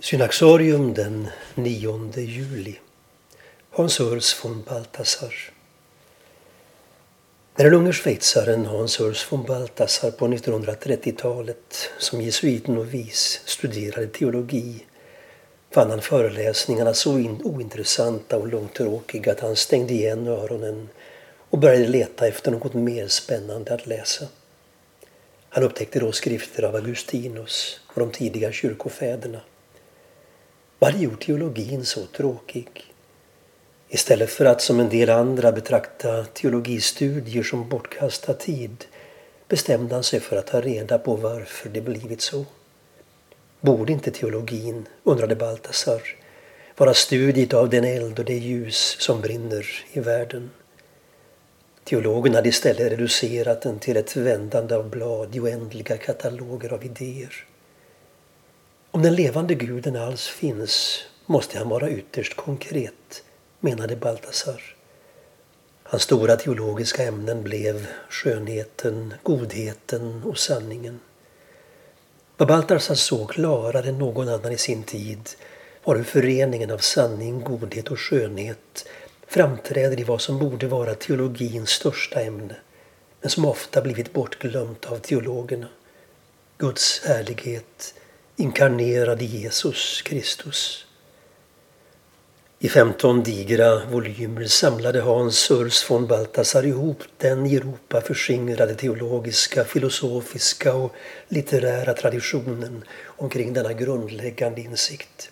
Synaxarium den 9 juli. Hans Urs von Balthasar. När den unge schweizaren Hans Urs von Balthasar på 1930-talet som jesuitnovis studerade teologi fann han föreläsningarna så ointressanta och långtråkiga att han stängde igen öronen och började leta efter något mer spännande att läsa. Han upptäckte då skrifter av Augustinus och de tidiga kyrkofäderna. Vad hade gjort teologin så tråkig? Istället för att som en del andra betrakta teologistudier som bortkastad tid bestämde han sig för att ta reda på varför det blivit så. Borde inte teologin, undrade Baltasar, vara studiet av den eld och det ljus som brinner i världen? Teologen hade istället reducerat den till ett vändande av blad i oändliga kataloger av idéer. Om den levande guden alls finns måste han vara ytterst konkret, menade Baltasar. Hans stora teologiska ämnen blev skönheten, godheten och sanningen. Vad Baltasar såg klarare än någon annan i sin tid var hur föreningen av sanning, godhet och skönhet framträder i vad som borde vara teologins största ämne men som ofta blivit bortglömt av teologerna. Guds härlighet, inkarnerad i Jesus Kristus. I 15 digra volymer samlade Hans Urs von Balthasar ihop den i Europa förskingrade teologiska, filosofiska och litterära traditionen omkring denna grundläggande insikt.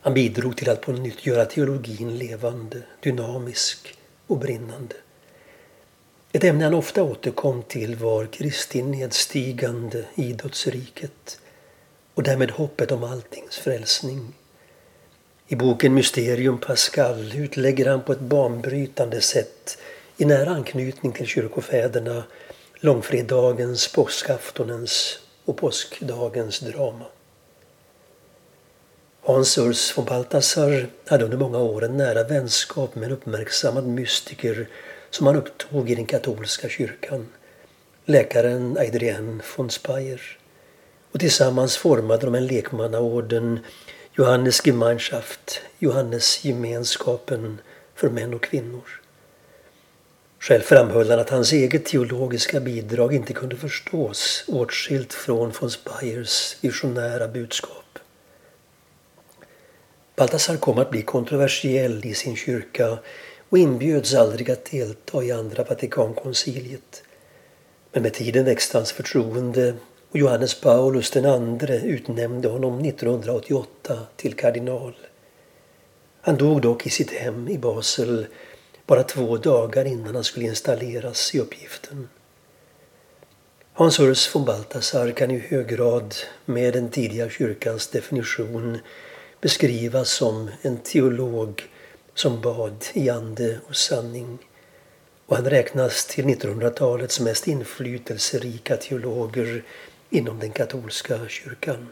Han bidrog till att på nytt göra teologin levande, dynamisk och brinnande. Ett ämne han ofta återkom till var Kristi nedstigande i dödsriket och därmed hoppet om alltings frälsning. I boken Mysterium Pascal utlägger han på ett banbrytande sätt i nära anknytning till kyrkofäderna långfredagens, påskaftonens och påskdagens drama. Hans Urs von Balthasar hade under många år en nära vänskap med en uppmärksammad mystiker som han upptog i den katolska kyrkan, läkaren Adrien von Speyer och tillsammans formade de en lekmannaorden Johannes Gemeinschaft, Johannes gemenskapen för män och kvinnor. Själv framhöll han att hans eget teologiska bidrag inte kunde förstås åtskilt från von Speyers visionära budskap. Baltasar kom att bli kontroversiell i sin kyrka och inbjöds aldrig att delta i Andra Vatikankonciliet. Men med tiden växte hans förtroende och Johannes Paulus II utnämnde honom 1988 till kardinal. Han dog dock i sitt hem i Basel bara två dagar innan han skulle installeras i uppgiften. Hans Urs von Balthasar kan i hög grad med den tidiga kyrkans definition beskrivas som en teolog som bad i ande och sanning och han räknas till 1900-talets mest inflytelserika teologer inom den katolska kyrkan.